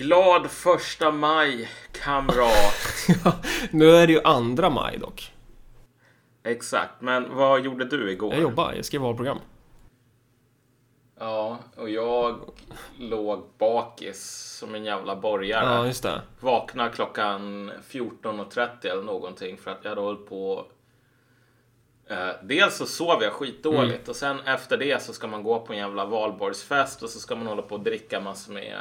Glad första maj, kamrat. nu är det ju andra maj dock. Exakt, men vad gjorde du igår? Jag jobbade, jag skrev valprogram. Ja, och jag låg bakis som en jävla borgare. Ja, just det. Vaknade klockan 14.30 eller någonting för att jag hade hållit på Eh, dels så sov jag skitdåligt mm. och sen efter det så ska man gå på en jävla valborgsfest och så ska man hålla på och dricka massor med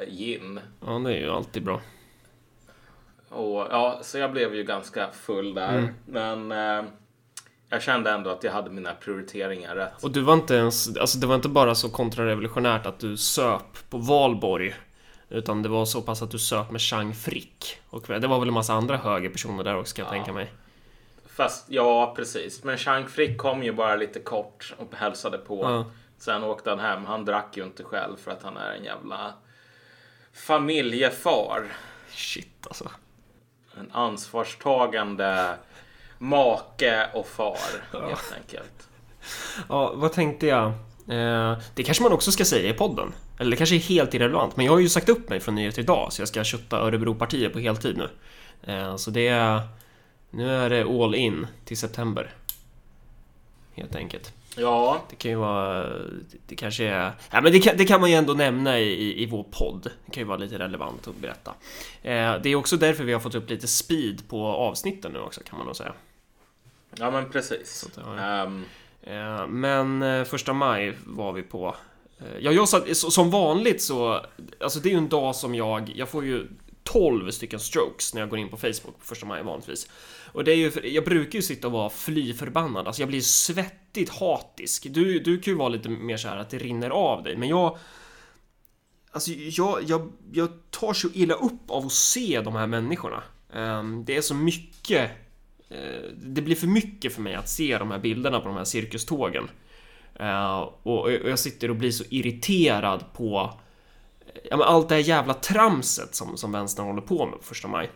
eh, gin. Ja, det är ju alltid bra. Och ja, så jag blev ju ganska full där. Mm. Men eh, jag kände ändå att jag hade mina prioriteringar rätt. Och du var inte ens, alltså det var inte bara så kontrarevolutionärt att du söp på valborg. Utan det var så pass att du söp med Chang Frick. Och det var väl en massa andra högerpersoner där också kan jag ja. tänka mig. Fast ja, precis. Men Chang Frick kom ju bara lite kort och hälsade på. Ja. Sen åkte han hem. Han drack ju inte själv för att han är en jävla familjefar. Shit alltså. En ansvarstagande make och far ja. helt enkelt. Ja, vad tänkte jag? Eh, det kanske man också ska säga i podden. Eller det kanske är helt irrelevant, men jag har ju sagt upp mig från Nyheter Idag så jag ska kötta Örebropartiet på heltid nu. Eh, så det är nu är det all in till september. Helt enkelt. Ja. Det kan ju vara... Det kanske är... Ja, men det kan, det kan man ju ändå nämna i, i vår podd. Det kan ju vara lite relevant att berätta. Eh, det är också därför vi har fått upp lite speed på avsnitten nu också, kan man nog säga. Ja, men precis. Så, ja. Um... Eh, men eh, första maj var vi på. Eh, ja, jag satt, som vanligt så... Alltså det är ju en dag som jag... Jag får ju 12 stycken strokes när jag går in på Facebook på första maj vanligtvis. Och det är ju, jag brukar ju sitta och vara fly förbannad, alltså jag blir svettigt hatisk. Du, du kan ju vara lite mer så här att det rinner av dig, men jag... Alltså jag, jag, jag tar så illa upp av att se de här människorna. Ehm, det är så mycket... Eh, det blir för mycket för mig att se de här bilderna på de här cirkustågen. Ehm, och jag sitter och blir så irriterad på ja, men allt det här jävla tramset som, som vänstern håller på med på första maj.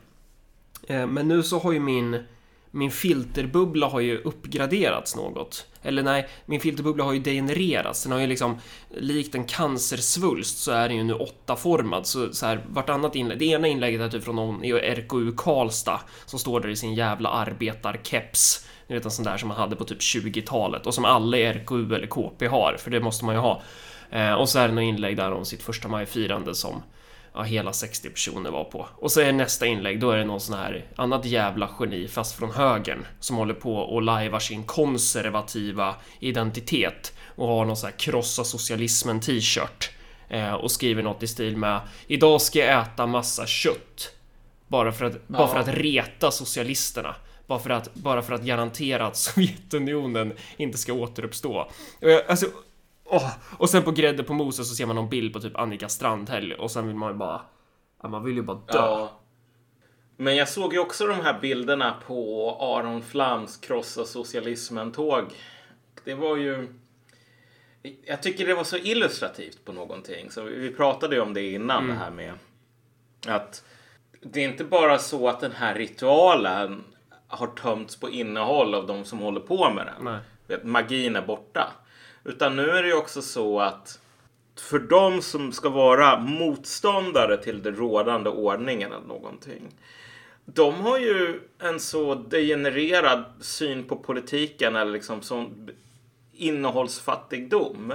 Eh, men nu så har ju min, min filterbubbla har ju uppgraderats något. Eller nej, min filterbubbla har ju degenererats. Den har ju liksom, likt en cancersvulst så är den ju nu åttaformad. Så, så här, vartannat inlägg, det ena inlägget är typ från någon i RKU Karlstad som står där i sin jävla arbetarkeps. Ni vet en sån där som man hade på typ 20-talet och som alla i RKU eller KP har, för det måste man ju ha. Eh, och så är det något inlägg där om sitt första majfirande som ja, hela 60 personer var på. Och så är nästa inlägg, då är det någon sån här annat jävla geni, fast från högern, som håller på och lajvar sin konservativa identitet och har någon sån här krossa socialismen t-shirt eh, och skriver något i stil med Idag ska jag äta massa kött. Bara för att, ja. bara för att reta socialisterna. Bara för att, bara för att garantera att Sovjetunionen inte ska återuppstå. Alltså, Oh, och sen på grädde på moset så ser man någon bild på typ Annika Strandhäll och sen vill man ju bara... Ja, man vill ju bara dö. Ja. Men jag såg ju också de här bilderna på Aron Flams krossa socialismen-tåg. Det var ju... Jag tycker det var så illustrativt på någonting. Så vi pratade ju om det innan mm. det här med att det är inte bara så att den här ritualen har tömts på innehåll av de som håller på med den. Nej. Magin är borta. Utan nu är det ju också så att för de som ska vara motståndare till den rådande ordningen eller någonting. De har ju en så degenererad syn på politiken eller liksom sån innehållsfattigdom.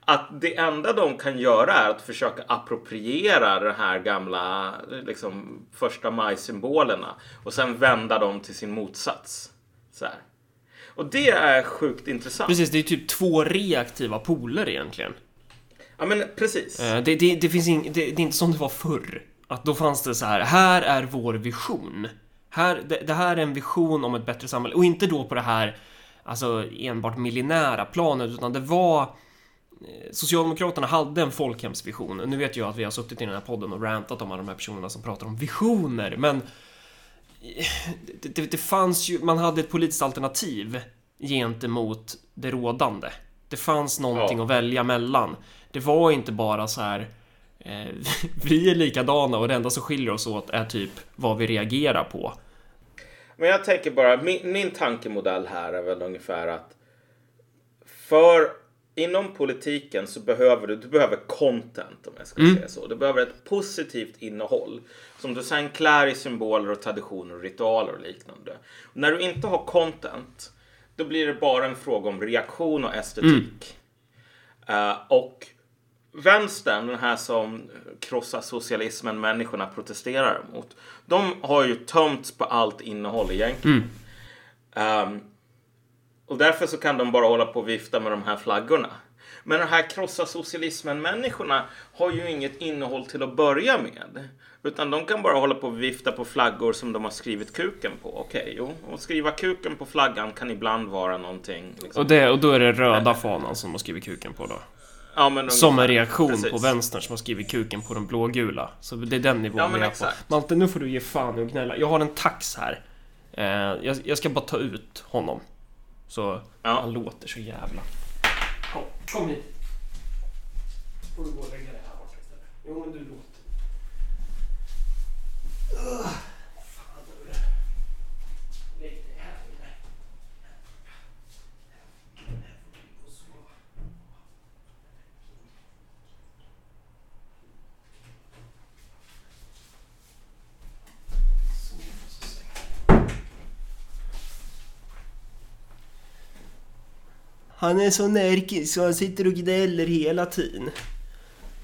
Att det enda de kan göra är att försöka appropriera de här gamla liksom, första maj-symbolerna och sen vända dem till sin motsats. Så här. Och det är sjukt intressant. Precis, det är typ två reaktiva poler egentligen. Ja, men precis. Eh, det, det, det finns in, det, det, är inte som det var förr. Att då fanns det så här, här är vår vision. Här, det, det här är en vision om ett bättre samhälle. Och inte då på det här, alltså enbart millinära planet, utan det var eh, Socialdemokraterna hade en folkhemsvision. Nu vet jag att vi har suttit i den här podden och rantat om alla de här personerna som pratar om visioner, men det, det, det, fanns ju, man hade ett politiskt alternativ gentemot det rådande. Det fanns någonting ja. att välja mellan. Det var inte bara så här eh, vi är likadana och det enda som skiljer oss åt är typ vad vi reagerar på. Men jag tänker bara, min, min tankemodell här är väl ungefär att för inom politiken så behöver du, du behöver content om jag ska Mm. säga så. Du behöver ett positivt innehåll som du sen klär i symboler och traditioner och ritualer och liknande. Och när du inte har content, då blir det bara en fråga om reaktion och estetik. Eh, och vänstern, den här som krossar socialismen människorna protesterar mot, de har ju tömts på allt innehåll egentligen. Ehm, och därför så kan de bara hålla på och vifta med de här flaggorna. Men de här krossa socialismen-människorna har ju inget innehåll till att börja med. Utan de kan bara hålla på och vifta på flaggor som de har skrivit kuken på. Okej, jo. Och skriva kuken på flaggan kan ibland vara någonting. Liksom. Och, det, och då är det röda fanan som har skrivit kuken på då. Ja, men Som en reaktion Precis. på vänstern som har skrivit kuken på den blågula. Så det är den nivån Ja, vi är exakt. på. Malte, nu får du ge fan att gnälla. Jag har en tax här. Eh, jag, jag ska bara ta ut honom. Så Ja. han låter så jävla... Kom, kom hit. Får du gå och lägga dig här borta istället. Jo, men du låter. Ugh. Fan, hörru. Lägg dig här inne. Här får du ligga och sova. Han är så närkig så han sitter och gnäller hela tiden.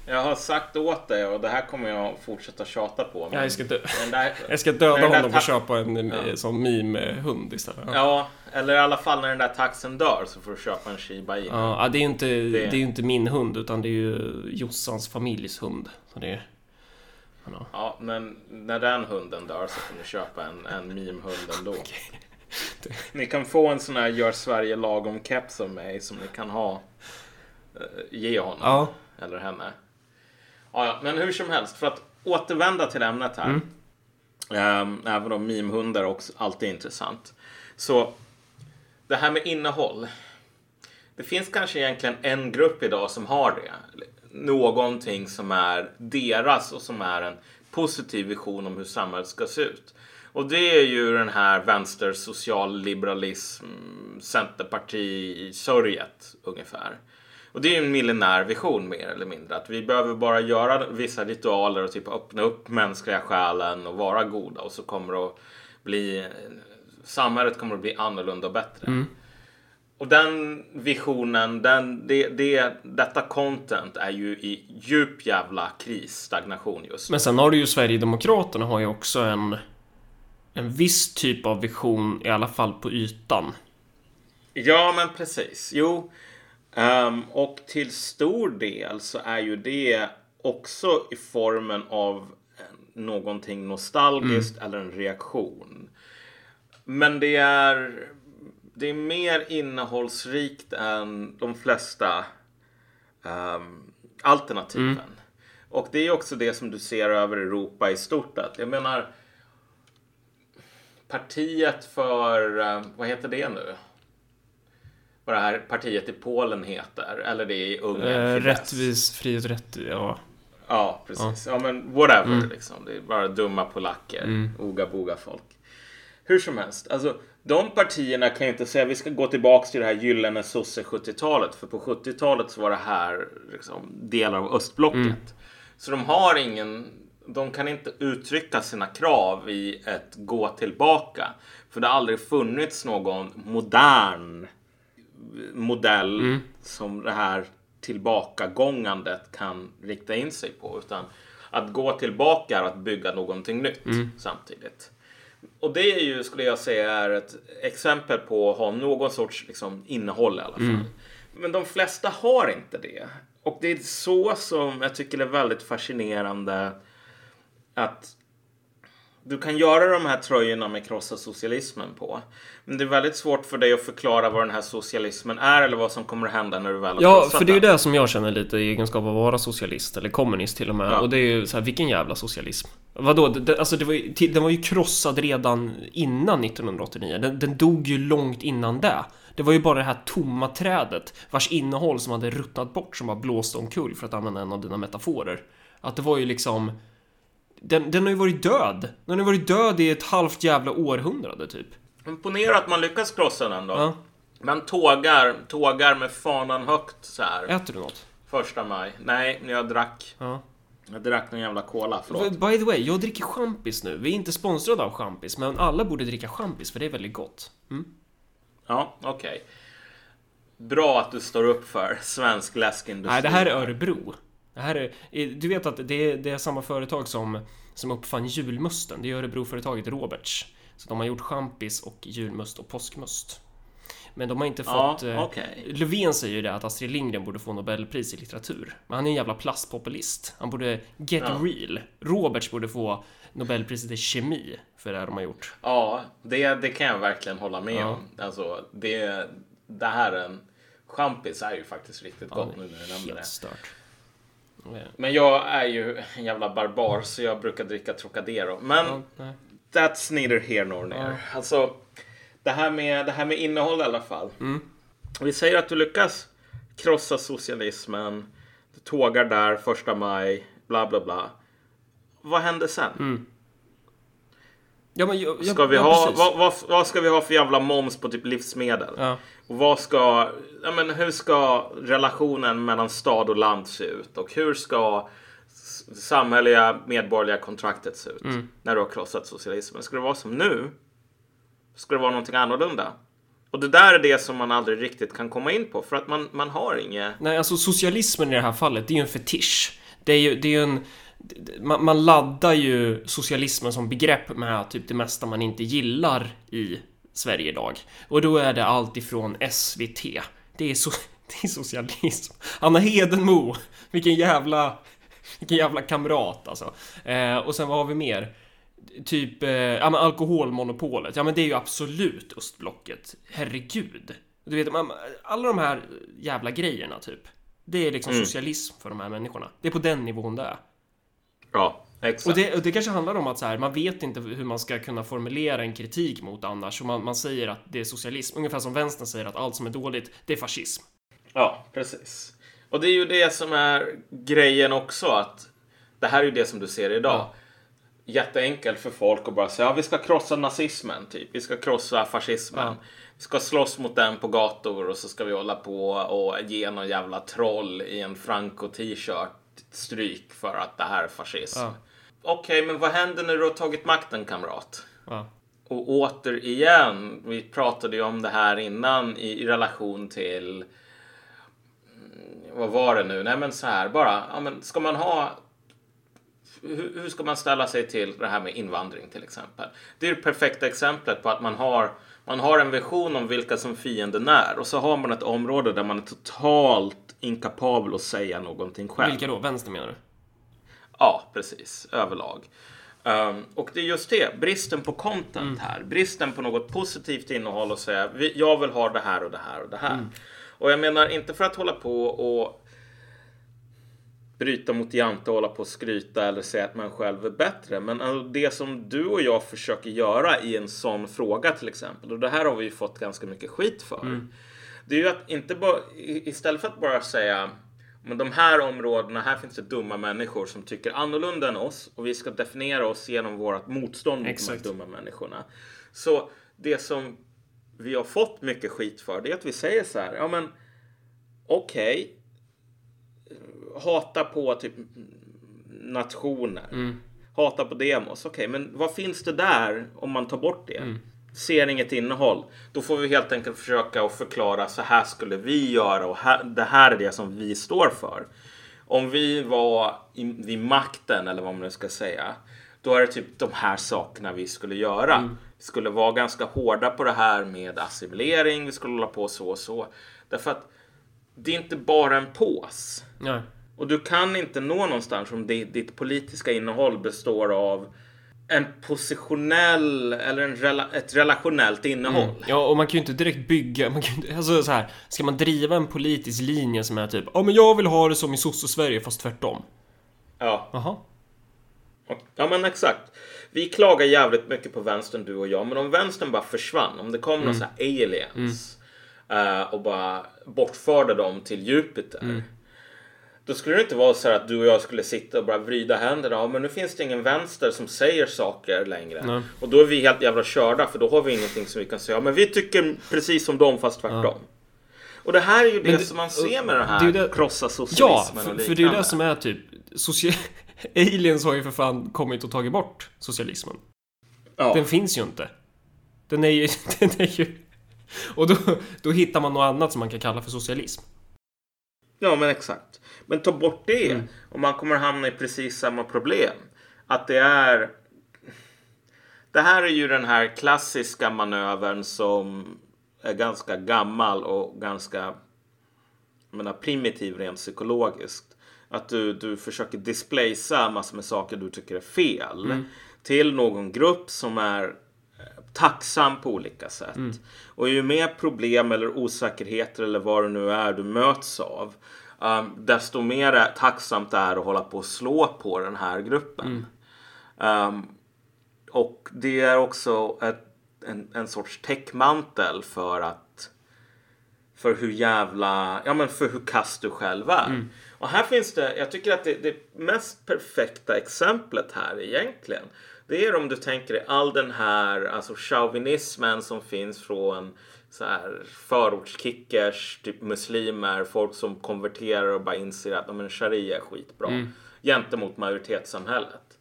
Jag har sagt åt dig och det här kommer jag fortsätta tjata på. men Jag ska, dö där, jag ska döda honom ta- och köpa en Ja. ja. sån meme-hund istället. Ja. ja, eller i alla fall när den där taxen dör så får du köpa en Shiba Inu. Ja, det är ju inte, det... Det- är inte min hund utan det är ju Jossans familjs hund. Så det är... Ja. Men när den hunden dör så kan du köpa en, en meme-hund ändå. Ni kan få en sån här Gör Sverige lagom keps av mig som ni kan ha. eh, Ge honom. Ja. Eller henne. Ja, ja, men hur som helst. För att återvända till ämnet här. ehm, även om meme-hundar också alltid är intressant. Så det här med innehåll. Det finns kanske egentligen en grupp idag som har det. Någonting som är deras och som är en positiv vision om hur samhället ska se ut. Och det är ju den här vänster socialliberalism centerparti-sörjet ungefär. Och det är ju en millenär vision mer eller mindre. Att vi behöver bara göra vissa ritualer och typ öppna upp mänskliga själen och vara goda och så kommer det att bli samhället kommer att bli annorlunda och bättre. Och den visionen, den, det, det, detta content är ju i djup jävla kris, stagnation just nu. Men sen har du ju Sverigedemokraterna har ju också en en viss typ av vision, i alla fall på ytan. Ja, men precis. Jo, Ehm, och till stor del så är ju det också i formen av någonting nostalgiskt eller en reaktion. Men det är, det är mer innehållsrikt än de flesta ehm, alternativen. Och det är också det som du ser över Europa i stort. Att, jag menar, partiet för, eh, vad heter det nu? Vad det här partiet i Polen heter. Eller det är i Ungern. Eh, rättvis, frihet, rätt, ja. Ja, precis. Ja, men whatever liksom. Det är bara dumma polacker. Oga boga folk. Hur som helst, alltså de partierna kan ju inte säga vi ska gå tillbaks till det här gyllene sosse 70-talet. För på 70-talet så var det här liksom, delar av östblocket. Så de har ingen, de kan inte uttrycka sina krav i ett gå tillbaka. För det har aldrig funnits någon modern modell som det här tillbakagångandet kan rikta in sig på. Utan att gå tillbaka är att bygga någonting nytt samtidigt. Och det är ju, skulle jag säga, är ett exempel på att ha någon sorts liksom, innehåll i alla fall. Men de flesta har inte det. Och det är så som jag tycker är väldigt fascinerande att du kan göra de här tröjorna med krossa socialismen på. Men det är väldigt svårt för dig att förklara vad den här socialismen är eller vad som kommer att hända när du väl har Ja, för det är ju det som jag känner lite i egenskap av att vara socialist, eller kommunist till och med. Ja. Och det är ju så här, vilken jävla socialism? Vadå? Det, alltså det var ju, den var ju krossad redan innan 1989. Den, den dog ju långt innan det. Det var ju bara det här tomma trädet vars innehåll som hade ruttnat bort som bara blåste omkull för att använda en av dina metaforer. Att det var ju liksom... Den, den har ju varit död. Den har ju varit död i ett halvt jävla århundrade typ. Men ponera att man lyckas krossa den då. Ja. Man tågar, tågar med fanan högt så här. Äter du något? Första maj. Nej, jag drack. Ja. Jag drack någon jävla cola, förlåt. By the way, jag dricker champis nu. Vi är inte sponsrade av champis, men alla borde dricka champis för det är väldigt gott. Mm. Ja, okej. Bra att du står upp för svensk läskindustri. Nej, det här är Örebro. Det här är, du vet att det är, det är samma företag som, som uppfann julmusten. Det är Örebroföretaget Roberts. Så de har gjort champis och julmust och påskmust. Men de har inte Ja, fått... eh, okej. Löfven säger ju det att Astrid Lindgren borde få Nobelpris i litteratur. Men han är en jävla plastpopulist. Han borde get Ja. real. Roberts borde få Nobelpriset i kemi för det de har gjort. Ja, det, det kan jag verkligen hålla med Ja. om. Alltså, det, det här är en... Champis är ju faktiskt riktigt Ja, gott nu när du nämner Helt det. stört. Men jag är ju en jävla barbar så jag brukar dricka Trocadero. Men nej. that's neither here nor there. Alltså, det här, med, det här med innehåll i alla fall. Mm. Vi säger att du lyckas krossa socialismen. Du tågar där första maj, bla bla bla. Vad händer sen? Ja, men jag, Ska vi ja, ha, vad, vad, vad ska vi ha för jävla moms på typ livsmedel? Ja. Och vad ska, ja men hur ska relationen mellan stad och land se ut? Och hur ska samhälleliga medborgerliga kontraktet se ut? Mm. När du har krossat socialismen. Ska det vara som nu? Ska det vara någonting annorlunda? Och det där är det som man aldrig riktigt kan komma in på. För att man, man har inget... Nej, alltså socialismen i det här fallet, det är ju en fetisch. Det är ju, det är ju en... Man, man laddar ju socialismen som begrepp med typ det mesta man inte gillar i Sverige idag. Och då är det allt ifrån SVT. Det är, so, det är socialism. Anna Hedenmo, vilken jävla... Vilken jävla kamrat alltså. Eh, och sen vad har vi mer? Typ, eh, ja men alkoholmonopolet. Ja men det är ju absolut östblocket. Herregud. Du vet, man, alla de här jävla grejerna typ. Det är liksom socialism för de här människorna. Det är på den nivån det är. Ja, exakt. Och det, och det kanske handlar om att så här, man vet inte hur man ska kunna formulera en kritik mot annars. Och man, man säger att det är socialism. Ungefär som vänstern säger att allt som är dåligt, det är fascism. Ja, precis. Och det är ju det som är grejen också. att Det här är ju det som du ser idag. Ja. Jätteenkelt för folk att bara säga ja, vi ska krossa nazismen. Typ. Vi ska krossa fascismen. Ja. Vi ska slåss mot den på gator och så ska vi hålla på och ge någon jävla troll i en Franco t-shirt stryk för att det här är fascism. Ja. Okej, men vad händer när du har tagit makten kamrat? Ja. Och återigen, vi pratade ju om det här innan i, i relation till mm, vad var det nu? Nej men så här bara, ja, men ska man ha hur, hur ska man ställa sig till det här med invandring till exempel? Det är det perfekta exemplet på att man har, man har en vision om vilka som fienden är och så har man ett område där man är totalt inkapabel att säga någonting själv. Vilka då? Vänster menar du? Ja, precis. Överlag. Um, och det är just det, bristen på content här. Bristen på något positivt innehåll och säga jag vill ha det här och det här och det här. Och jag menar inte för att hålla på och bryta mot Jante och hålla på och skryta eller säga att man själv är bättre. Men alltså, det som du och jag försöker göra i en sån fråga till exempel. Och det här har vi ju fått ganska mycket skit för. Det är ju att inte bara, istället för att bara säga men de här områdena, här finns det dumma människor som tycker annorlunda än oss och vi ska definiera oss genom vårt motstånd mot Exakt. de här dumma människorna. Så det som vi har fått mycket skit för det är att vi säger så här, ja men okej, hata på typ nationer, hata på demos, okej, men vad finns det där om man tar bort det? Ser inget innehåll, då får vi helt enkelt försöka att förklara så här skulle vi göra och här, det här är det som vi står för. Om vi var i, vid makten eller vad man nu ska säga, då är det typ de här sakerna vi skulle göra. Vi skulle vara ganska hårda på det här med assimilering, vi skulle hålla på så och så. Därför att det är inte bara en pås. Nej. Och du kan inte nå någonstans om ditt politiska innehåll består av en positionell eller en rela, ett relationellt innehåll. Ja, och man kan ju inte direkt bygga, man kan alltså så här, ska man driva en politisk linje som är typ, ja men jag vill ha det som i sosse-Sverige fast tvärtom. Ja. Jaha. ja, men exakt. Vi klagar jävligt mycket på vänstern du och jag, men om vänstern bara försvann, om det kom någon sån här aliens eh, och bara bortförde dem till Jupiter. Då skulle det inte vara så här att du och jag skulle sitta och bara vrida händerna. Ja, men nu finns det ingen vänster som säger saker längre. Nej. Och då är vi helt jävla körda för då har vi ingenting som vi kan säga. Ja, men vi tycker precis som dem fast tvärtom. Och det här är ju det, det- som man ser med den det är här ju det- krossa Ja, socialismen för, och för det är ju det som är typ... Socia- Aliens har ju för fan kommit och tagit bort socialismen. ja. Den finns ju inte. Den är ju... Den är ju... Och då, då hittar man något annat som man kan kalla för socialism. Ja, men exakt. Men ta bort det Mm. och man kommer hamna i precis samma problem. Att det är... Det här är ju den här klassiska manövern som är ganska gammal och ganska jag menar, primitiv rent psykologiskt. Att du, du försöker displacea massor med saker du tycker är fel till någon grupp som är eh, tacksam på olika sätt. Och ju mer problem eller osäkerheter eller vad det nu är du möts av um, desto mer tacksamt det är att hålla på och slå på den här gruppen. Um, och det är också ett, en, en sorts täckmantel för att för hur jävla, ja men för hur kass du själv är. Och här finns det, jag tycker att det, det mest perfekta exemplet här egentligen. Det är om du tänker dig all den här alltså chauvinismen som finns från så här förortskickers, typ muslimer, folk som konverterar och bara inser att ja, men sharia är skitbra. Gentemot majoritetssamhället.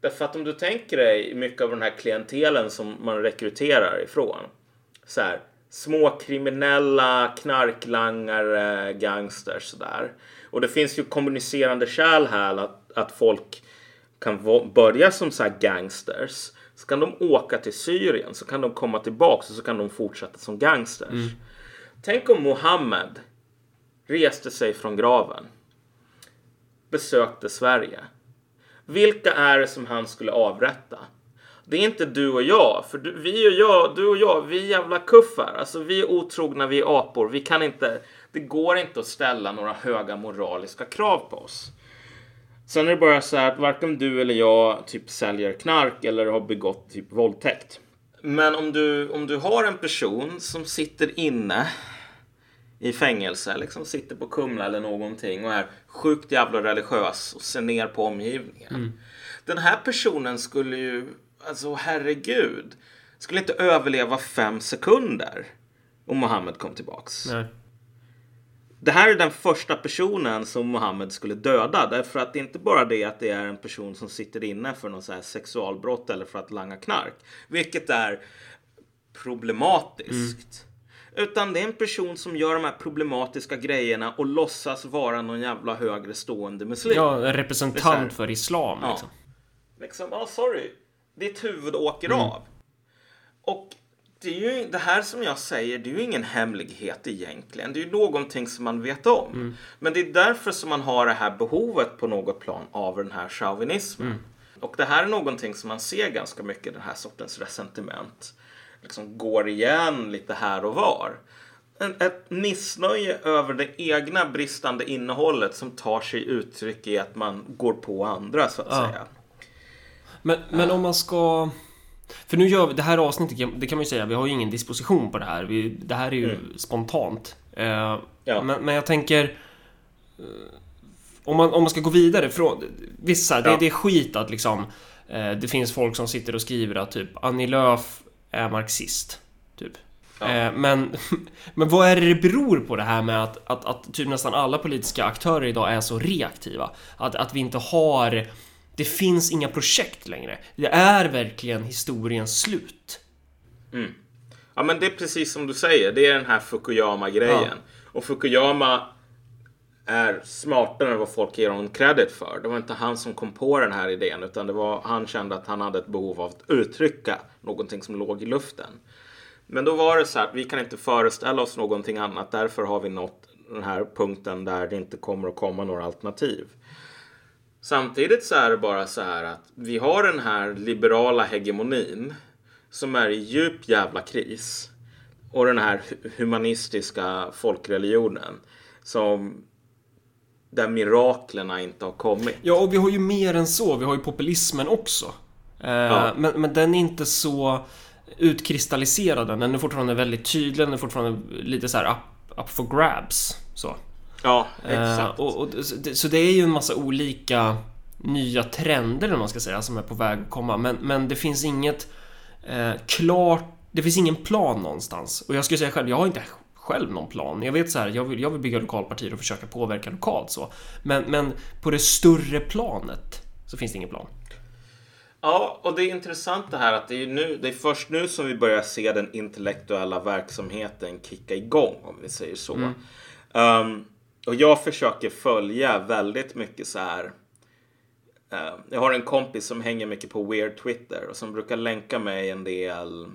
Därför att om du tänker dig mycket av den här klientelen som man rekryterar ifrån. Så här, små kriminella, knarklangare, gangsters sådär. Och det finns ju kommunicerande kärl här att, att folk kan börja som så här gangsters. Kan de åka till Syrien, så kan de komma tillbaks och så kan de fortsätta som gangsters. Tänk om Mohammed reste sig från graven. Besökte Sverige. Vilka är det som han skulle avrätta? Det är inte du och jag, för du, vi och jag, du och jag, vi är jävla kuffar. Alltså vi är otrogna, vi är apor. Vi kan inte, det går inte att ställa några höga moraliska krav på oss. Sen är det bara så här att varken du eller jag typ säljer knark eller har begått typ våldtäkt. Men om du, om du har en person som sitter inne i fängelse, liksom sitter på Kumla eller någonting och är sjukt jävla religiös och ser ner på omgivningen. Den här personen skulle ju, alltså herregud, skulle inte överleva fem sekunder om Mohammed kom tillbaks. Nej. Det här är den första personen som Mohammed skulle döda. Därför att det är inte bara det att det är en person som sitter inne för någon så här sexualbrott eller för att langa knark. Vilket är problematiskt. Utan det är en person som gör de här problematiska grejerna och låtsas vara någon jävla högre stående muslim. Ja, representant här- för islam Ja. liksom. Liksom, ja sorry. Ditt huvud åker av. Och det är ju det här som jag säger, det är ju ingen hemlighet egentligen. Det är ju någonting som man vet om. Men det är därför som man har det här behovet på något plan av den här chauvinismen. Och det här är någonting som man ser ganska mycket, den här sortens resentiment. Liksom går igen lite här och var. Ett missnöje över det egna bristande innehållet som tar sig uttryck i att man går på andra så att Ja. säga. Men, men om man ska... För nu gör vi, det här avsnittet, det kan man ju säga, vi har ju ingen disposition på det här. Vi, det här är ju spontant. Eh, Ja. men, men jag tänker... eh, Om man, om man ska gå vidare från... Vissa, det, Ja. det är skit att liksom... Eh, det finns folk som sitter och skriver att typ Annie Lööf är marxist. Typ. Ja. Eh, men, men vad är det det beror på det här med att, att, att typ nästan alla politiska aktörer idag är så reaktiva? Att, att vi inte har... Det finns inga projekt längre. Det är verkligen historiens slut. Ja men det är precis som du säger, det är den här Fukuyama-grejen. Ja. Och Fukuyama är smartare än vad folk ger honom credit för. Det var inte han som kom på den här idén utan det var han kände att han hade ett behov av att uttrycka någonting som låg i luften. Men då var det så här att vi kan inte föreställa oss någonting annat. Därför har vi nått den här punkten där det inte kommer att komma några alternativ. Samtidigt så är det bara så här att vi har den här liberala hegemonin som är i djup jävla kris. Och den här hu- humanistiska folkreligionen som där miraklerna inte har kommit. Ja, och vi har ju mer än så. Vi har ju populismen också. Eh, Ja. men, men den är inte så utkristalliserad än. Den är fortfarande väldigt tydlig. Den är fortfarande lite så här up, up for grabs. Så. Ja, Eh, exakt. och, och, så det- är ju en massa olika nya trender, eller man ska säga, som är på väg att komma. Men, men det finns inget eh, klart... Det finns ingen plan någonstans. Och jag skulle säga själv, jag har inte själv någon plan. Jag vet så här, jag vill, jag vill bygga lokalpartier och försöka påverka lokalt så. Men, men på det större planet så finns det ingen plan. Ja, och det är intressant det här att det är, nu, det är först nu som vi börjar se den intellektuella verksamheten kicka igång, om vi säger så. Um, och jag försöker följa väldigt mycket så här. eh, jag har en kompis som hänger mycket på Weird Twitter och som brukar länka mig en del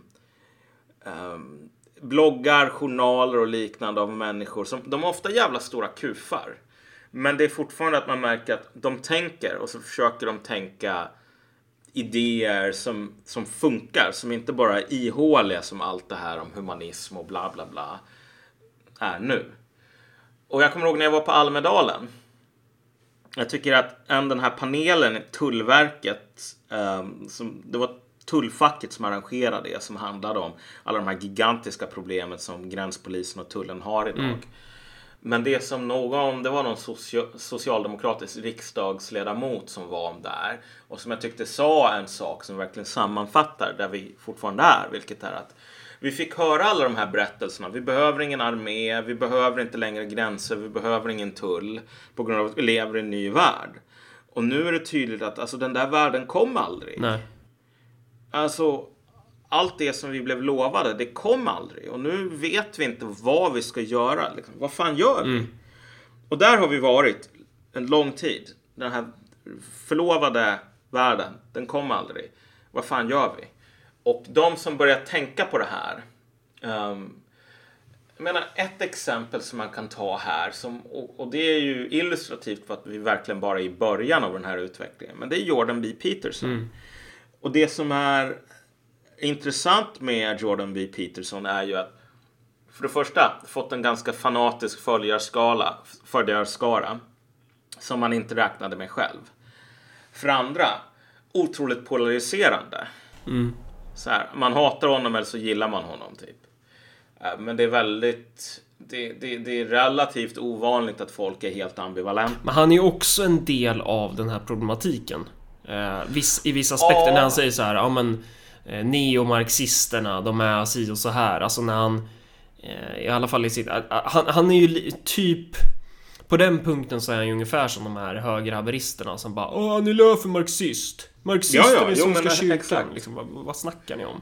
ehm, bloggar, journaler och liknande av människor som de har ofta jävla stora kufar. Men det är fortfarande att man märker att de tänker och så försöker de tänka idéer som, som funkar, som inte bara är ihåliga som allt det här om humanism och bla bla bla är nu. Och jag kommer ihåg när jag var på Almedalen. Jag tycker att en den här panelen i Tullverket, ehm, som, det var tullfacket som arrangerade det, som handlade om alla de här gigantiska problemen som gränspolisen och tullen har idag. Men det som någon, det var någon socio, socialdemokratisk riksdagsledamot som var där och som jag tyckte sa en sak som verkligen sammanfattar där vi fortfarande är, vilket är att vi fick höra alla de här berättelserna. Vi behöver ingen armé, vi behöver inte längre gränser, vi behöver ingen tull på grund av att vi lever i en ny värld. Och nu är det tydligt att alltså, den där världen kom aldrig. Nej. Alltså, allt det som vi blev lovade, det kom aldrig. Och nu vet vi inte vad vi ska göra. Liksom. Vad fan gör vi? Och där har vi varit en lång tid. Den här förlovade världen, den kom aldrig. Vad fan gör vi? Och de som börjar tänka på det här. ehm, jag menar, ett exempel som man kan ta här, som, och, och det är ju illustrativt för att vi verkligen bara är i början av den här utvecklingen. Men det är Jordan B. Peterson. Och det som är intressant med Jordan B. Peterson är ju att för det första fått en ganska fanatisk följarskala, följarskara som man inte räknade med själv. För andra, otroligt polariserande. Så här, man hatar honom eller så gillar man honom typ. Eh, Men det är väldigt, det, det, det är relativt ovanligt att folk är helt ambivalenta. Men han är ju också en del av den här problematiken. Eh, viss, I vissa aspekter Ja. när han säger så här, ja men eh, neomarxisterna, de är si och så här. Alltså när han, eh, i alla fall i sitt, eh, han, han är ju typ på den punkten så är han ju ungefär som de här högerhaveristerna som bara Åh, han är löf för marxist! Marxister Ja, ja, är jo, Svenska kyrkan. Liksom, vad, vad snackar ni om?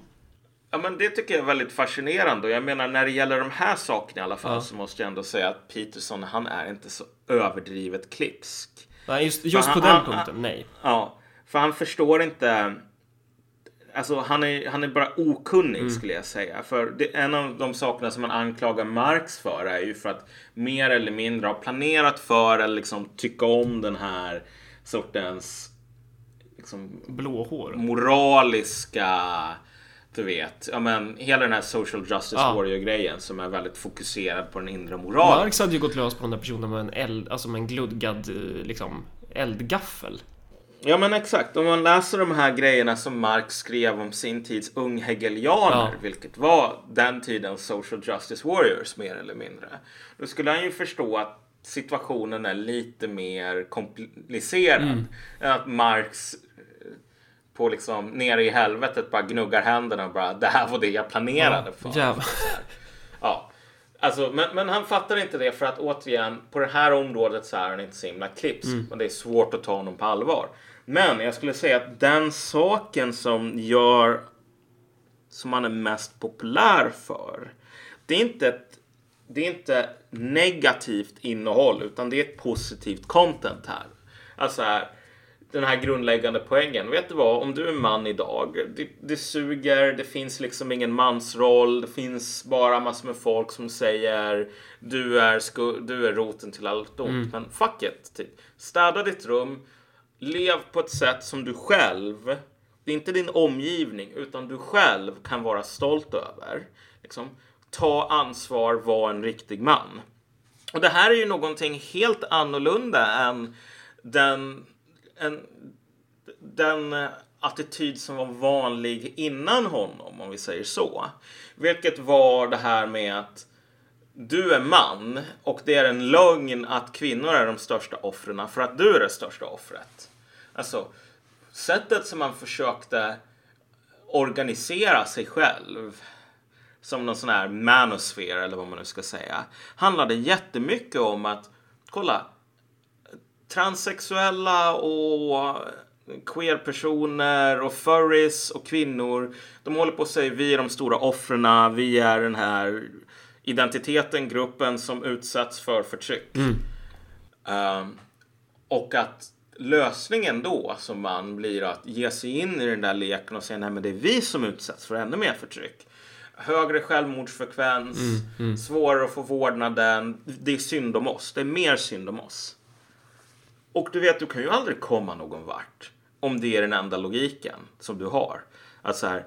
Ja, men det tycker jag är väldigt fascinerande. Och jag menar, när det gäller de här sakerna i alla fall Ja. så måste jag ändå säga att Peterson, han är inte så överdrivet klipsk. Nej, just, just han- på den han- punkten, nej. Ja, för han förstår inte. Alltså han är, han är bara okunnig Mm. skulle jag säga. För det, en av de sakerna som man anklagar Marx för är ju för att mer eller mindre ha planerat för eller liksom tycka om den här sortens liksom, Blåhår. moraliska du vet, ja men hela den här social justice Ja. warrior grejen som är väldigt fokuserad på den inre moralen. Marx hade ju gått lös på den där personen med en eld, alltså med en gludgad eh, liksom eldgaffel. Ja men exakt, om man läser de här grejerna som Marx skrev om sin tids unghegelianer, Ja. vilket var den tidens social justice warriors mer eller mindre. Då skulle han ju förstå att situationen är lite mer komplicerad Mm. än att Marx eh, på liksom nere i helvetet bara gnuggar händerna och bara det här var det jag planerade för. Jävlar. Ja. Alltså, men, men han fattar inte det för att återigen på det här området så är han inte så himla klipsk. Och det är svårt att ta honom på allvar. Men jag skulle säga att den saken som gör som han är mest populär för. Det är inte ett det är inte negativt innehåll utan det är ett positivt content här. Alltså här, den här grundläggande poängen. Vet du vad? Om du är man idag, det, det suger, det finns liksom ingen mansroll, det finns bara massor med folk som säger du är, sku, du är roten till allt ont. Men fuck it, typ. Städa ditt rum, lev på ett sätt som du själv, det är inte din omgivning, utan du själv kan vara stolt över. Liksom, ta ansvar, var en riktig man. Och det här är ju någonting helt annorlunda än den, en, den attityd som var vanlig innan honom, om vi säger så. Vilket var det här med att du är man och det är en lögn att kvinnor är de största offren för att du är det största offret. Alltså, sättet som man försökte organisera sig själv som någon sån här manosphere eller vad man nu ska säga handlade jättemycket om att kolla transsexuella och queer-personer och furries och kvinnor. De håller på att säga vi är de stora offren, vi är den här identiteten, gruppen som utsätts för förtryck. Mm. Um, och att lösningen då som man blir att ge sig in i den där leken och säga nej men det är vi som utsätts för ännu mer förtryck. Högre självmordsfrekvens, Mm, mm. svårare att få vårdnaden. Det är synd om oss. Det är mer synd om oss. Och du vet, du kan ju aldrig komma någon vart om det är den enda logiken som du har. Att så här,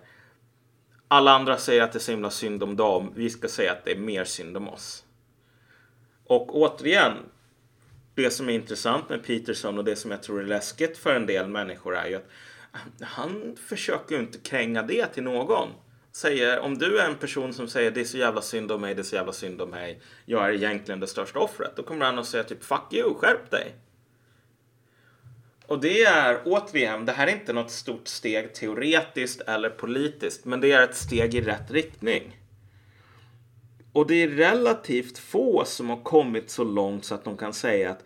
alla andra säger att det är så himla synd om dem. Vi ska säga att det är mer synd om oss. Och återigen, det som är intressant med Peterson och det som jag tror är läskigt för en del människor är ju att eh, han försöker ju inte kränga det till någon. Säger, om du är en person som säger det är så jävla synd om mig, det är så jävla synd om mig. Jag är egentligen det största offret. Då kommer han att säga typ fuck you, skärp dig. Och det är återigen, det här är inte något stort steg teoretiskt eller politiskt, men det är ett steg i rätt riktning. Och det är relativt få som har kommit så långt så att de kan säga att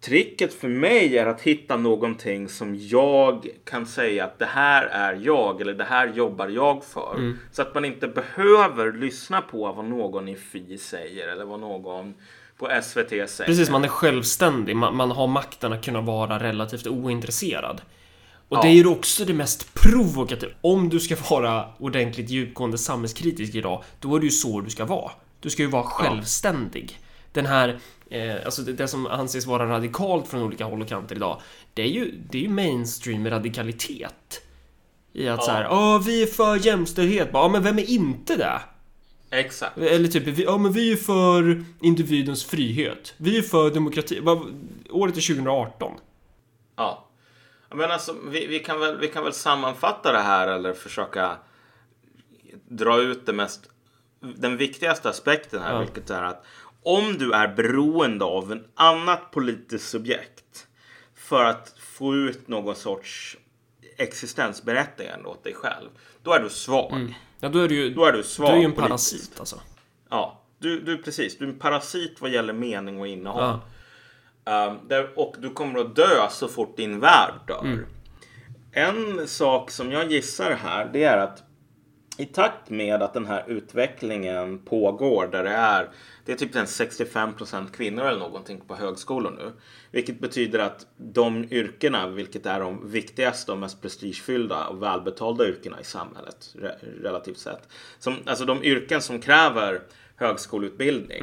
tricket för mig är att hitta någonting som jag kan säga att det här är jag eller det här jobbar jag för. Så att man inte behöver lyssna på vad någon i Fi säger eller vad någon på SVT säger. Precis, man är självständig. Man, man har makten att kunna vara relativt ointresserad. Och Ja. det är ju också det mest provokativa. Om du ska vara ordentligt djupgående samhällskritisk idag, då är det ju så du ska vara. Du ska ju vara självständig. Den här, eh, alltså det, det som anses vara radikalt från olika håll och kanter idag, det är ju, det är ju mainstream radikalitet. I att Ja. så här, ja vi är för jämställdhet. Ja, men vem är inte det? Exakt. Eller typ, ja men vi är för individens frihet. Vi är för demokrati. Året är 2018. Ja. Men alltså, vi, vi, kan väl, vi kan väl sammanfatta det här eller försöka dra ut det mest, den viktigaste aspekten här, Ja. vilket är att om du är beroende av en annat politiskt subjekt för att få ut någon sorts existensberättigande åt dig själv, då är du svag. Ja, då är du ju, Då är du du svag är ju en politiskt. parasit alltså. Ja, du, du precis. Du är en parasit vad gäller mening och innehåll. Ja. Um, där, och du kommer att dö så fort din värld dör. En sak som jag gissar här, det är att i takt med att den här utvecklingen pågår där det är, det är typ en 65% kvinnor eller någonting på högskolor nu. Vilket betyder att de yrkena, vilket är de viktigaste och mest prestigefyllda och välbetalda yrkena i samhället re- relativt sett. Som, alltså de yrken som kräver högskoleutbildning.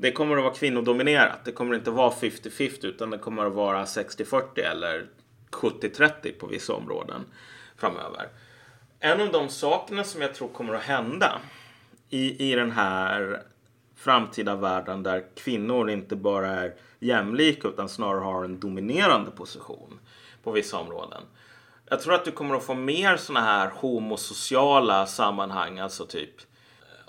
Det kommer att vara kvinnodominerat. Det kommer inte vara 50-50 utan det kommer att vara 60-40 eller 70-30 på vissa områden framöver. En av de sakerna som jag tror kommer att hända i, i den här framtida världen där kvinnor inte bara är jämlika utan snarare har en dominerande position på vissa områden. Jag tror att du kommer att få mer sådana här homosociala sammanhang, alltså typ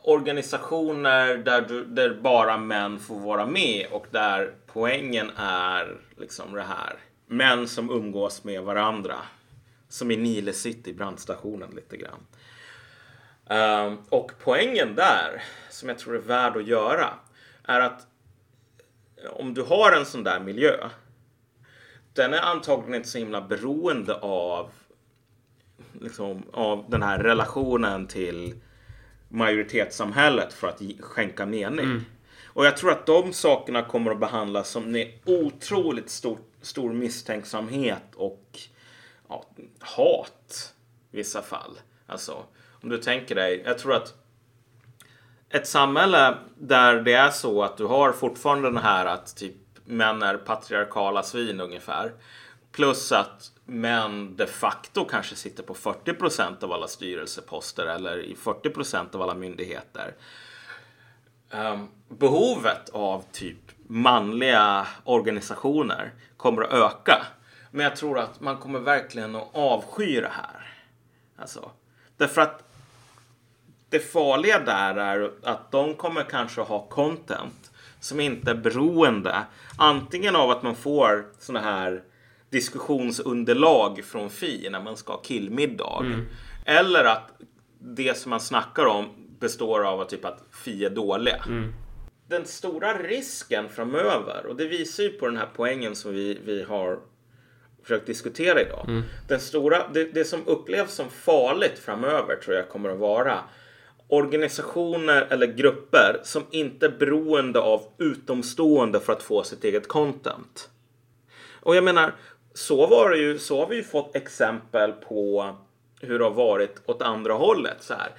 organisationer där, du, där bara män får vara med och där poängen är liksom det här. Män som umgås med varandra. Som i Nile City, brandstationen lite grann. Um, och poängen där, som jag tror är värd att göra, är att om du har en sån där miljö, den är antagligen inte så himla beroende av, liksom, av den här relationen till majoritetssamhället för att skänka mening. Och jag tror att de sakerna kommer att behandlas som med otroligt stor, stor misstänksamhet och ja, hat i vissa fall. Alltså, om du tänker dig, jag tror att ett samhälle där det är så att du har fortfarande den här att typ män är patriarkala svin ungefär. Plus att män de facto kanske sitter på 40% av alla styrelseposter eller i 40% av alla myndigheter. Ehm, behovet av typ manliga organisationer kommer att öka. Men jag tror att man kommer verkligen att avsky det här. Alltså, därför att det farliga där är att de kommer kanske ha content som inte är beroende antingen av att man får såna här diskussionsunderlag från Fi när man ska ha killmiddag. Eller att det som man snackar om består av att, typ att Fi är dåliga. Den stora risken framöver, och det visar ju på den här poängen som vi, vi har försökt diskutera idag. Den stora, det, det som upplevs som farligt framöver tror jag kommer att vara organisationer eller grupper som inte är beroende av utomstående för att få sitt eget content. Och jag menar, så var det ju, så har vi ju fått exempel på hur det har varit åt andra hållet. Så här.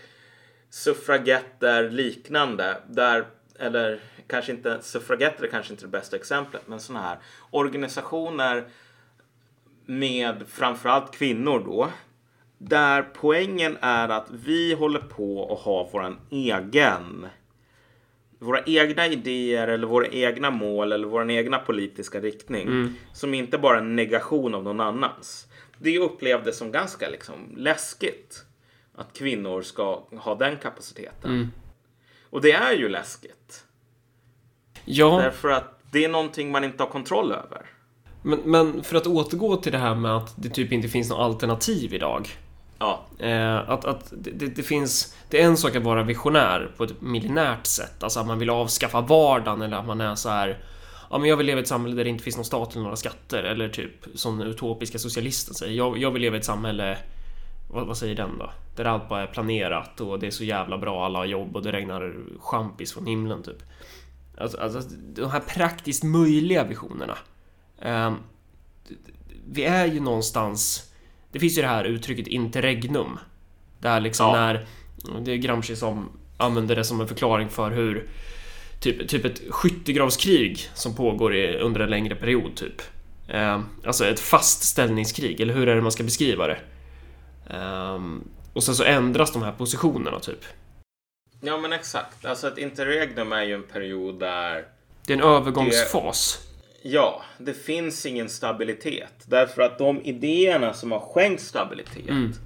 Suffragetter, liknande, där, eller kanske inte, suffragetter är kanske inte det bästa exemplet, men sådana här organisationer med framförallt kvinnor då, där poängen är att vi håller på att ha våran egen våra egna idéer eller våra egna mål eller vår egna politiska riktning som inte bara är en negation av någon annans. Det upplevdes som ganska liksom läskigt att kvinnor ska ha den kapaciteten. Och det är ju läskigt. Ja, Därför att det är någonting man inte har kontroll över. men, men för att återgå till det här med att det typ inte finns något alternativ idag. Ja, Eh, att att det, det, finns... Det är en sak att vara visionär på ett millinärt sätt. Alltså att man vill avskaffa vardagen eller att man är så här... Ja, men jag vill leva i ett samhälle där det inte finns någon stat eller några skatter. Eller typ som den utopiska socialisten säger. Jag, jag vill leva i ett samhälle... Vad, vad säger den då? Där allt bara är planerat och det är så jävla bra, alla har jobb och det regnar champis från himlen typ. Alltså, alltså de här praktiskt möjliga visionerna. Ehm, vi är ju någonstans... Det finns ju det här uttrycket interregnum. Där liksom Ja. när... Det är Gramsci som använder det som en förklaring för hur... Typ, typ ett skyttegravskrig som pågår i, under en längre period typ. Eh, alltså ett fastställningskrig, eller hur är det man ska beskriva det? Ehm, och sen så ändras de här positionerna typ. ja men exakt. Alltså ett interregnum är ju en period där Det är en övergångsfas. Ja, det finns ingen stabilitet. Därför att de idéerna som har skänkt stabilitet,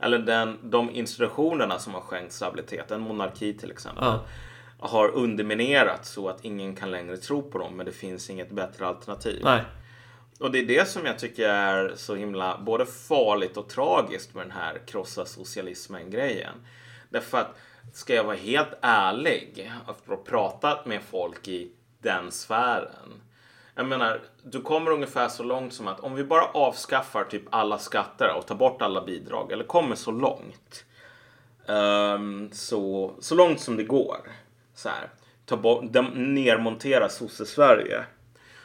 eller den, de institutionerna som har skänkt stabilitet, en monarki till exempel, Ja. har underminerats så att ingen kan längre tro på dem, men det finns inget bättre alternativ. Nej. Och det är det som jag tycker är så himla både farligt och tragiskt med den här krossa socialismen-grejen. Därför att, ska jag vara helt ärlig, efter att ha pratat med folk i den sfären. Jag menar, du kommer ungefär så långt som att om vi bara avskaffar typ alla skatter och tar bort alla bidrag, eller kommer så långt. ehm, så, så långt som det går. Så här, ta bort, dem- nermontera sosse-Sverige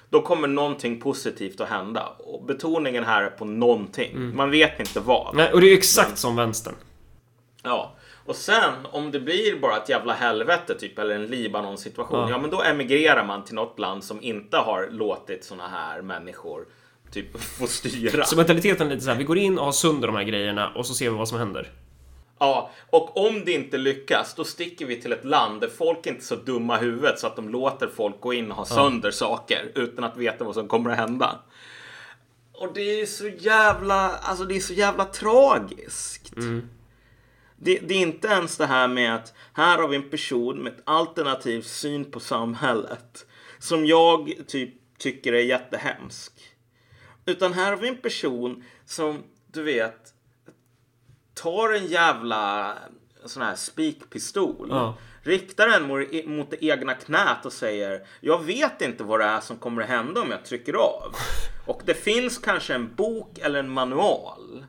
då kommer någonting positivt att hända. Och betoningen här är på någonting. Man vet inte vad. Nej, och det är exakt som vänstern. Ja. Och sen om det blir bara ett jävla helvete typ eller en Libanon-situation. Ja. Ja. men då emigrerar man till något land som inte har låtit såna här människor typ få styra. Så mentaliteten är lite så här, vi går in och har sönder de här grejerna och så ser vi vad som händer. Ja, och om det inte lyckas, då sticker vi till ett land där folk inte är så dumma i huvudet så att de låter folk gå in och ha sönder saker utan att veta vad som kommer att hända. Och det är så jävla, alltså det är så jävla tragiskt. Det, det är inte ens det här med att här har vi en person med ett alternativ syn på samhället som jag typ tycker är jättehemsk. Utan här har vi en person som, du vet, tar en jävla sån här spikpistol, Ja. riktar den mot, mot det egna knät och säger jag vet inte vad det är som kommer att hända om jag trycker av. Och det finns kanske en bok eller en manual.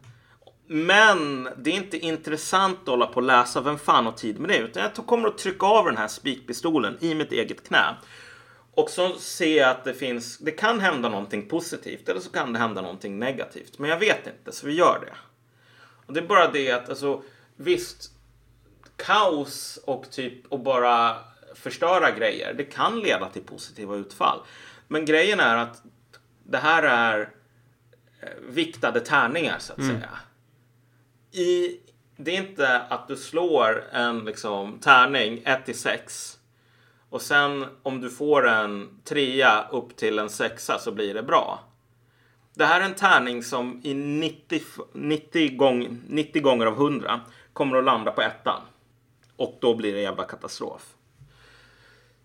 Men det är inte intressant att hålla på och läsa. Vem fan har tid med det? Utan jag kommer att trycka av den här spikpistolen i mitt eget knä. Och så ser jag att det finns, det kan hända någonting positivt eller så kan det hända någonting negativt. Men jag vet inte, så vi gör det. Och det är bara det att, alltså, visst, kaos och typ och bara förstöra grejer, det kan leda till positiva utfall. Men grejen är att det här är eh, viktade tärningar så att säga. I, det är inte att du slår en liksom, tärning 1 till 6 och sen om du får en trea upp till en sexa så blir det bra. Det här är en tärning som i 90, 90, gång, 90 gånger av 100 kommer att landa på ettan. Och då blir det en jävla katastrof.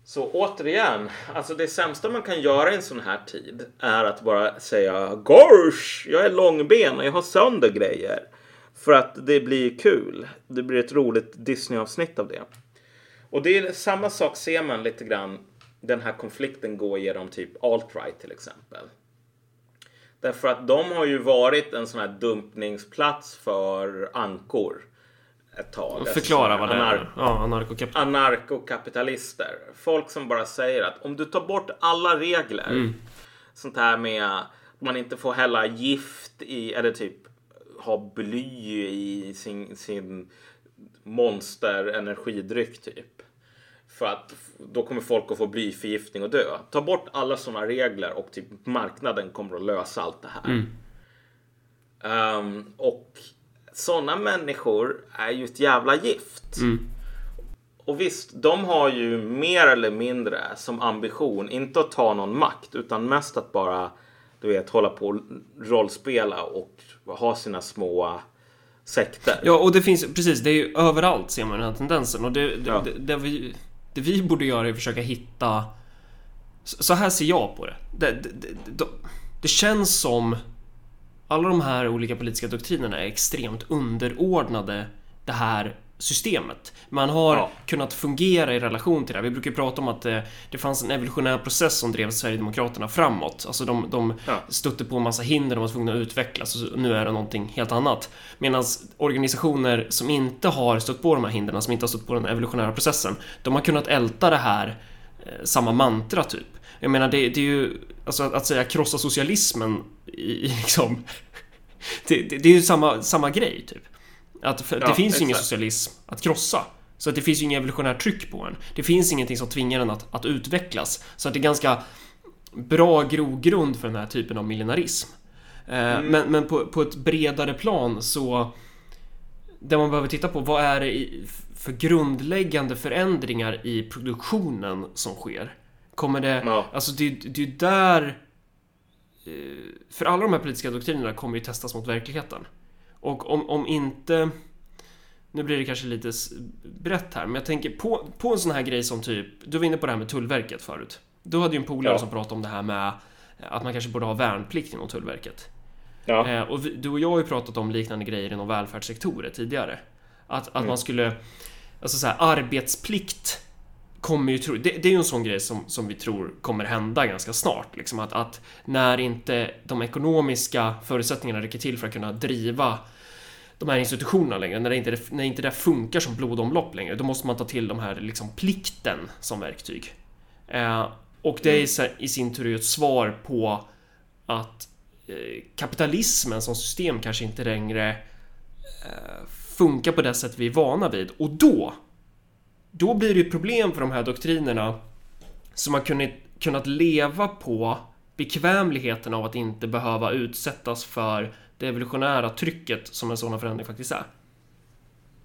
Så återigen, alltså det sämsta man kan göra i en sån här tid är att bara säga Gorsch! jag är långben och jag har sönder grejer. För att det blir kul. Det blir ett roligt Disney-avsnitt av det. Och det är samma sak ser man lite grann den här konflikten gå genom typ alt-right till exempel. Därför att de har ju varit en sån här dumpningsplats för ankor ett tag. Förklara vad det är. Ja, anarkokap... anarkokapitalister. Folk som bara säger att om du tar bort alla regler, Mm. sånt här med att man inte får hälla gift i, eller typ ha bly i sin, sin monster energidryck typ. För att då kommer folk att få blyförgiftning och dö. Ta bort alla sådana regler och typ marknaden kommer att lösa allt det här. Ehm, och sådana människor är ju ett jävla gift. Och visst, de har ju mer eller mindre som ambition, inte att ta någon makt, utan mest att bara, du vet, hålla på och rollspela och ha sina små sekter. Ja, och det finns, precis, det är ju överallt ser man den här tendensen och det, det, Ja. det, det, vi, det vi borde göra är att försöka hitta... Så här ser jag på det, det, det, det känns som alla de här olika politiska doktrinerna är extremt underordnade det här systemet. Man har Ja. kunnat fungera i relation till det. Vi brukar prata om att det, det fanns en evolutionär process som drev Sverigedemokraterna framåt. Alltså de, de Ja. stötte på en massa hinder, de var tvungna att utvecklas och nu är det någonting helt annat. Medan organisationer som inte har stött på de här hindren, som inte har stött på den evolutionära processen, de har kunnat älta det här eh, samma mantra typ. Jag menar det, det är ju, alltså att, att säga krossa socialismen i, i liksom det, det, det är ju samma, samma grej typ. Att för, det Ja, finns ju ingen socialism att krossa. Så att det finns ju inget evolutionärt tryck på en. Det finns ingenting som tvingar en att, att utvecklas. Så att det är ganska bra grogrund för den här typen av millenarism. Eh, Men, men på, på ett bredare plan så... Det man behöver titta på, vad är det för grundläggande förändringar i produktionen som sker? Kommer det... Ja. Alltså det, det är där... eh, För alla de här politiska doktrinerna kommer ju testas mot verkligheten. Och om, om inte... Nu blir det kanske lite brett här, men jag tänker på, på en sån här grej som typ... Du var inne på det här med Tullverket förut. Du hade ju en polare Ja. som pratade om det här med att man kanske borde ha värnplikt inom Tullverket. Ja. Eh, och vi, du och jag har ju pratat om liknande grejer inom välfärdssektorer tidigare. Att, att man skulle... Alltså så här, arbetsplikt kommer ju tro, det, det är ju en sån grej som, som vi tror kommer hända ganska snart. Liksom att, att när inte de ekonomiska förutsättningarna räcker till för att kunna driva de här institutionerna längre, när, det inte, när inte det funkar som blodomlopp längre, då måste man ta till de här liksom plikten som verktyg. Eh, och det är i sin tur ett svar på att eh, kapitalismen som system kanske inte längre eh, funkar på det sätt vi är vana vid. Och då, då blir det ju problem för de här doktrinerna som har kunnat, kunnat leva på bekvämligheten av att inte behöva utsättas för det evolutionära trycket som en sådan förändring faktiskt är.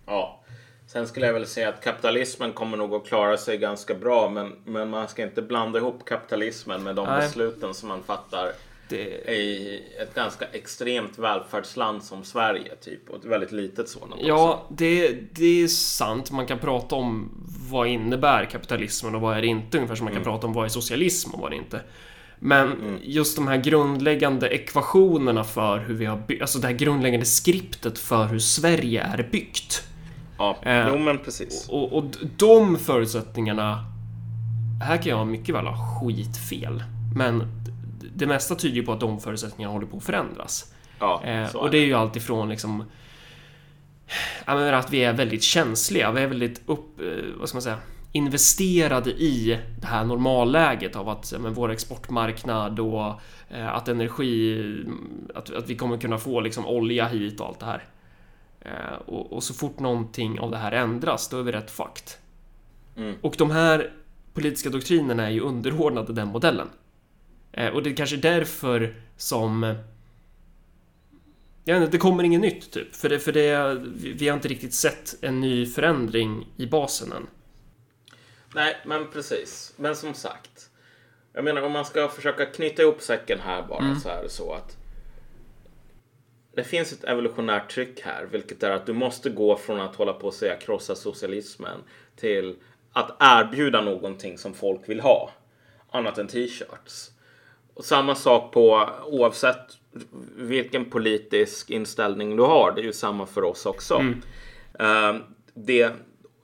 Ja. Sen skulle jag väl säga att kapitalismen kommer nog att klara sig ganska bra, men, men man ska inte blanda ihop kapitalismen med de Nej. besluten som man fattar i ett ganska extremt välfärdsland som Sverige, typ. Och ett väldigt litet sådant också. ja, det, det är sant. Man kan prata om vad innebär kapitalismen och vad är det inte, ungefär som man kan prata om vad är socialism och vad är det inte. Men just de här grundläggande ekvationerna för hur vi har byggt, alltså det här grundläggande skriptet för hur Sverige är byggt. Ja, Eh, jo men precis. Och, och de förutsättningarna... Här kan jag mycket väl ha skitfel. Men det mesta tyder ju på att de förutsättningarna håller på att förändras. Ja, Eh, och det är ju allt ifrån liksom... Menar att vi är väldigt känsliga. Vi är väldigt upp... eh, Vad ska man säga? Investerade i det här normalläget av att men, vår exportmarknad och eh, att energi... Att, att vi kommer kunna få liksom olja hit och allt det här. Eh, och, och så fort någonting av det här ändras, då är vi rätt fucked. Mm. Och de här politiska doktrinerna är ju underordnade den modellen. Eh, och det är kanske därför som... Jag vet inte, det kommer inget nytt typ. För det, för det, vi vi har inte riktigt sett en ny förändring i basen än. Nej, men precis. Men som sagt. Jag menar om man ska försöka knyta ihop säcken här bara Mm. så är det så att det finns ett evolutionärt tryck här, vilket är att du måste gå från att hålla på och säga krossa socialismen till att erbjuda någonting som folk vill ha, annat än t-shirts. Och samma sak på oavsett vilken politisk inställning du har. Det är ju samma för oss också. Mm. Eh, det,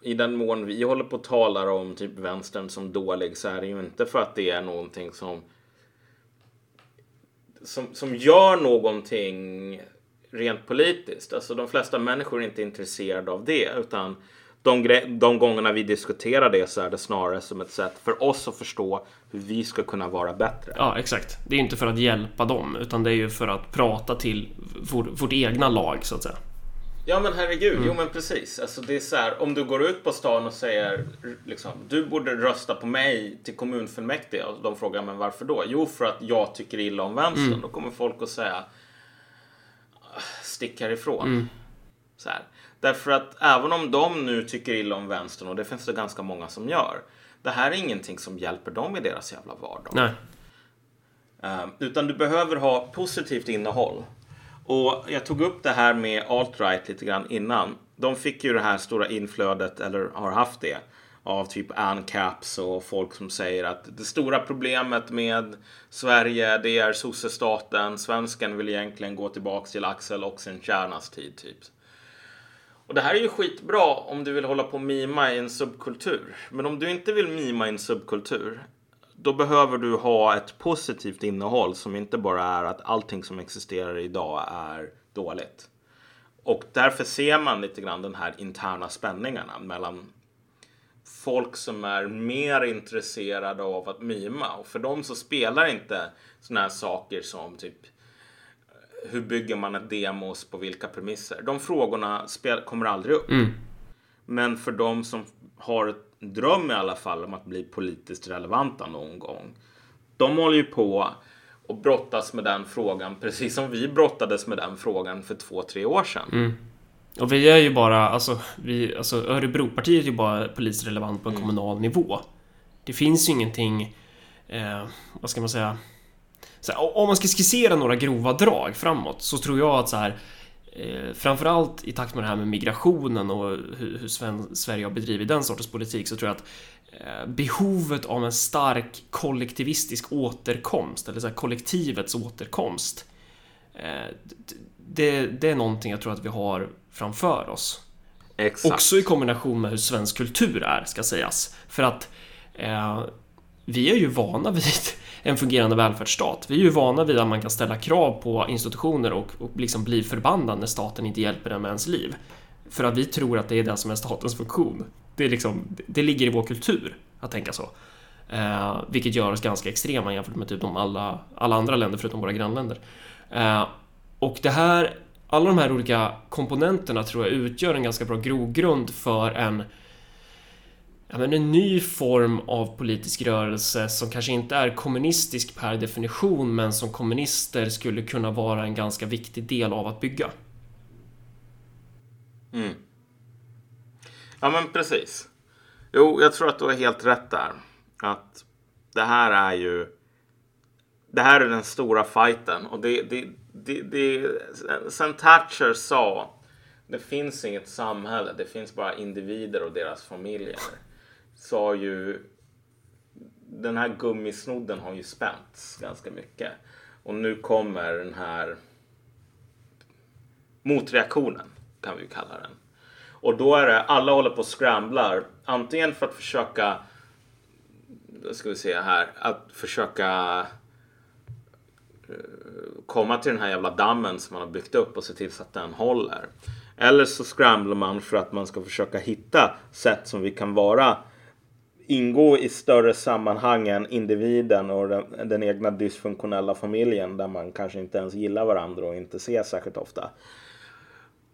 I den mån vi håller på och talar om typ vänstern som dålig så är det ju inte för att det är någonting som som, som gör någonting rent politiskt. Alltså de flesta människor är inte intresserade av det utan de, de gångerna vi diskuterar det så är det snarare som ett sätt för oss att förstå hur vi ska kunna vara bättre. Ja, exakt. Det är inte för att hjälpa dem, utan det är ju för att prata till vår, vårt egna lag, så att säga. Ja men herregud, Mm. jo men precis. Alltså det är så här, om du går ut på stan och säger liksom, du borde rösta på mig till kommunfullmäktige och de frågar men varför då? Jo för att jag tycker illa om vänstern. Mm. Då kommer folk att säga "Ah, stick härifrån. Mm. Så här. Därför att även om de nu tycker illa om vänstern och det finns det ganska många som gör. Det här är ingenting som hjälper dem i deras jävla vardag. Nej. Eh, utan du behöver ha positivt innehåll. Och jag tog upp det här med alt-right lite grann innan. De fick ju det här stora inflödet, eller har haft det, av typ ANCAPs och folk som säger att det stora problemet med Sverige, det är sossestaten. Svensken vill egentligen gå tillbaks till Axel Oxenstiernas tid, typ. Och det här är ju skitbra om du vill hålla på och mima i en subkultur. Men om du inte vill mima i en subkultur, då behöver du ha ett positivt innehåll som inte bara är att allting som existerar idag är dåligt. Och därför ser man lite grann den här interna spänningarna mellan folk som är mer intresserade av att mima. Och för dem så spelar inte såna här saker som typ hur bygger man ett demos på vilka premisser? De frågorna spel, kommer aldrig upp. Men för de som har ett dröm i alla fall om att bli politiskt relevanta någon gång. De håller ju på och brottas med den frågan precis som vi brottades med den frågan för två, tre år sedan. Och vi är ju bara, alltså, vi, alltså Örebropartiet är ju bara politiskt relevant på en kommunal nivå. Det finns ju ingenting, eh, vad ska man säga? Här, om man ska skissera några grova drag framåt så tror jag att så här eh, Framförallt i takt med det här med migrationen och hur, hur Sven, Sverige har bedrivit den sortens politik så tror jag att eh, behovet av en stark kollektivistisk återkomst eller så här, kollektivets återkomst eh, det, det är någonting jag tror att vi har framför oss. Exakt. Också i kombination med hur svensk kultur är, ska sägas. För att eh, vi är ju vana vid en fungerande välfärdsstat. Vi är ju vana vid att man kan ställa krav på institutioner och, och liksom bli förbannad när staten inte hjälper en med ens liv. För att vi tror att det är det som är statens funktion. Det, är liksom, det- det ligger i vår kultur att tänka så. Eh, vilket gör oss ganska extrema jämfört med typ de alla, alla andra länder förutom våra grannländer. Eh, och det här, alla de här olika komponenterna tror jag utgör en ganska bra grogrund för en ja, men en ny form av politisk rörelse som kanske inte är kommunistisk per definition men som kommunister skulle kunna vara en ganska viktig del av att bygga. Mm. Ja, men precis. Jo, jag tror att du har helt rätt där. Att det här är ju... Det här är den stora fighten. Och det, det, det, det, sen Thatcher sa det finns inget samhälle, det finns bara individer och deras familjer så har ju den här gummisnodden har ju spänts ganska mycket. Och nu kommer den här motreaktionen, kan vi kalla den. Och då är det, alla håller på och scramblar. Antingen för att försöka, då ska vi se här, att försöka eh, komma till den här jävla dammen som man har byggt upp och se till så att den håller. Eller så scramblar man för att man ska försöka hitta sätt som vi kan vara ingå i större sammanhang än individen och den, den egna dysfunktionella familjen där man kanske inte ens gillar varandra och inte ses särskilt ofta.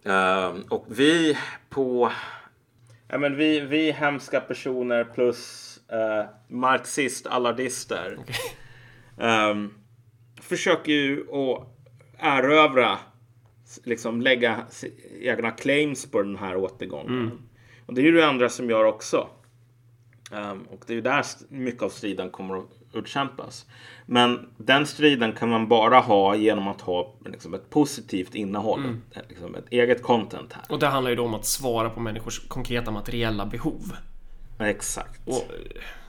Ehm, och vi på... Ja, men vi, vi hemska personer plus uh, marxist-allardister ehm, försöker ju att erövra, liksom lägga egna claims på den här återgången. Och det är ju det andra som gör också. Um, och det är ju där mycket av striden kommer att utkämpas. Men den striden kan man bara ha genom att ha liksom, ett positivt innehåll. Mm. Liksom, ett eget content här. Och det handlar ju då om att svara på människors konkreta materiella behov. Exakt. Och,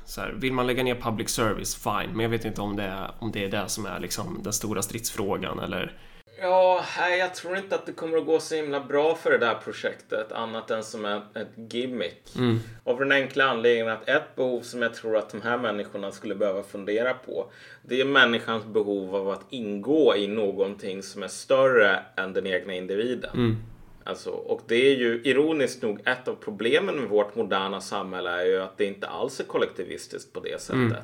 så här, vill man lägga ner public service, fine. Men jag vet inte om det är, om det, är det som är liksom den stora stridsfrågan eller Ja, jag tror inte att det kommer att gå så himla bra för det där projektet annat än som ett, ett gimmick. Mm. Av den enkla anledningen att ett behov som jag tror att de här människorna skulle behöva fundera på det är människans behov av att ingå i någonting som är större än den egna individen. Mm. Alltså, och det är ju ironiskt nog ett av problemen med vårt moderna samhälle är ju att det inte alls är kollektivistiskt på det sättet. Mm.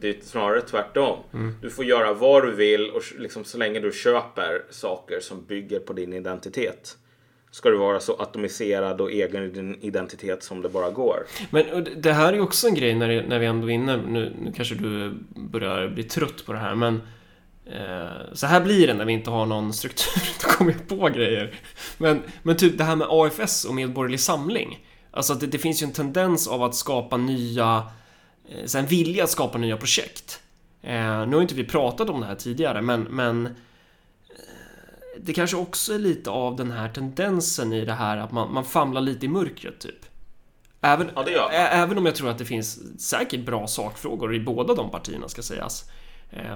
Det är snarare tvärtom. Mm. Du får göra vad du vill och liksom så länge du köper saker som bygger på din identitet ska du vara så atomiserad och egen i din identitet som det bara går. Men det här är ju också en grej när, när vi ändå är inne, nu, nu kanske du börjar bli trött på det här, men eh, så här blir det när vi inte har någon struktur, då kommer jag på grejer. Men, men typ det här med AFS och Medborgerlig Samling. Alltså det, det finns ju en tendens av att skapa nya Eh, sen vilja att skapa nya projekt. Eh, nu har inte vi pratat om det här tidigare, men, men eh, det kanske också är lite av den här tendensen i det här att man, man famlar lite i mörkret, typ. Även, ja, även om jag tror att det finns säkert bra sakfrågor i båda de partierna, ska sägas.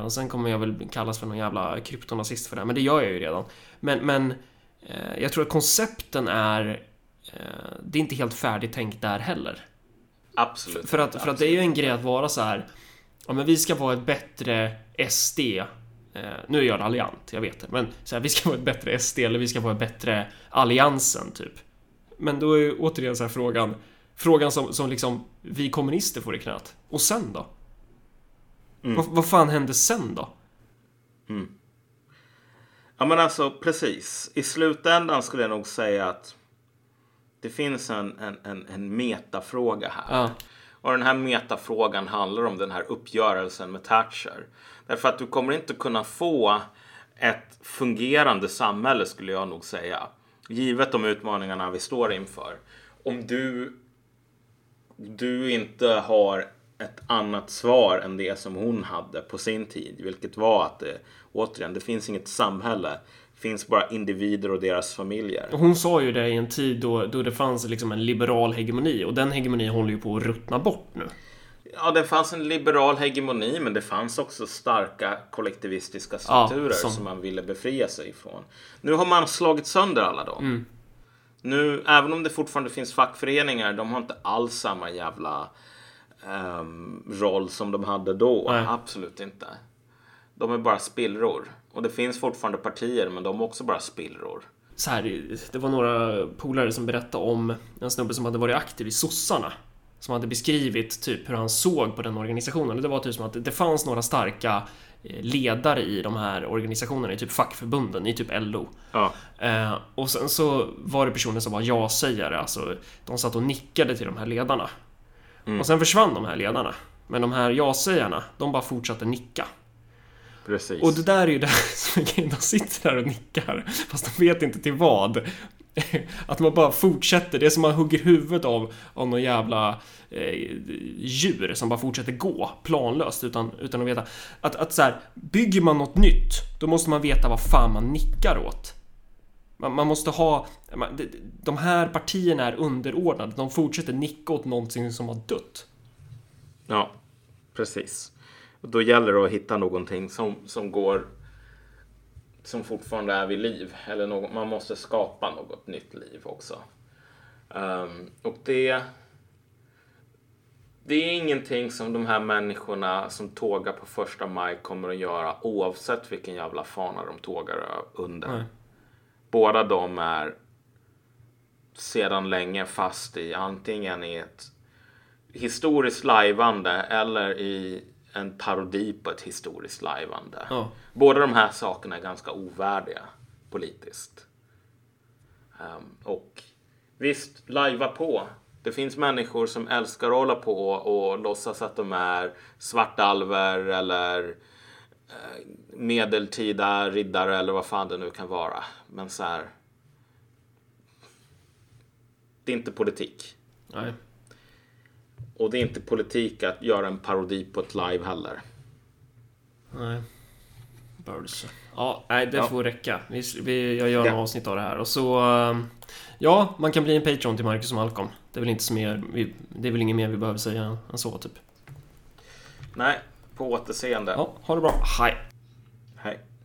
och sen kommer jag väl kallas för någon jävla kryptonazist för det, men det gör jag ju redan. Men, men jag tror att koncepten är... det är inte helt färdigtänkt där heller. Absolut. För att, för att det är ju en grej att vara så här. Ja, men vi ska vara ett bättre SD. Eh, nu är jag raljant, jag vet det. Men så här, vi ska vara ett bättre SD eller vi ska vara ett bättre Alliansen, typ. Men då är ju återigen så här frågan. Frågan som, som liksom vi kommunister får i knät. Och sen då? Mm. Vad, vad fan händer sen då? Mm. Ja men alltså precis. I slutändan skulle jag nog säga att det finns en, en, en, en metafråga här. Ja. Och den här metafrågan handlar om den här uppgörelsen med Thatcher. Därför att du kommer inte kunna få ett fungerande samhälle skulle jag nog säga. Givet de utmaningarna vi står inför. Om du, du inte har ett annat svar än det som hon hade på sin tid. Vilket var att det, återigen, det finns inget samhälle finns bara individer och deras familjer. Hon sa ju det i en tid då, då det fanns liksom en liberal hegemoni och den hegemonin håller ju på att ruttna bort nu. Ja, det fanns en liberal hegemoni men det fanns också starka kollektivistiska strukturer ja, som... som... man ville befria sig ifrån. Nu har man slagit sönder alla dem. Mm. Nu, även om det fortfarande finns fackföreningar, de har inte alls samma jävla um, roll som de hade då. Nej. Absolut inte. De är bara spillror. Och det finns fortfarande partier, men de är också bara spillror. Så här, det var några polare som berättade om en snubbe som hade varit aktiv i sossarna. Som hade beskrivit typ hur han såg på den organisationen. Det var typ som att det fanns några starka eh, ledare i de här organisationerna, i typ fackförbunden, i typ LO. Ja. Eh, och sen så var det personer som var ja-sägare, alltså de satt och nickade till de här ledarna. Mm. Och sen försvann de här ledarna. Men de här ja-sägarna, de bara fortsatte nicka. Precis. Och det där är ju det som är De sitter där och nickar, fast de vet inte till vad. Att man bara fortsätter, det är som man hugger huvudet av, av någon jävla eh, djur som bara fortsätter gå planlöst utan, utan att veta. Att, att så här, bygger man något nytt, då måste man veta vad fan man nickar åt. Man, man måste ha, man, de här partierna är underordnade, de fortsätter nicka åt någonting som har dött. Ja, precis. Då gäller det att hitta någonting som, som går som fortfarande är vid liv. Eller något, man måste skapa något nytt liv också. Um, och det, det är ingenting som de här människorna som tågar på första maj kommer att göra oavsett vilken jävla fana de tågar under. Mm. Båda de är sedan länge fast i antingen i ett historiskt lajvande eller i en parodi på ett historiskt lajvande. Ja. Båda de här sakerna är ganska ovärdiga politiskt. Um, och visst, lajva på. Det finns människor som älskar att hålla på och låtsas att de är svartalver eller eh, medeltida riddare eller vad fan det nu kan vara. Men så här. Det är inte politik. Nej. Och det är inte politik att göra en parodi på ett live heller. Nej. Birds. Ja, nej, det Ja. får räcka. Vi, vi, jag gör en Ja. avsnitt av det här. Och så... ehm, Ja, man kan bli en Patreon till Marcus och Malcolm. Det är väl inte så mer... Vi, det är väl inget mer vi behöver säga än så, typ. Nej, på återseende. Ja, ha det bra. Hej! Hej.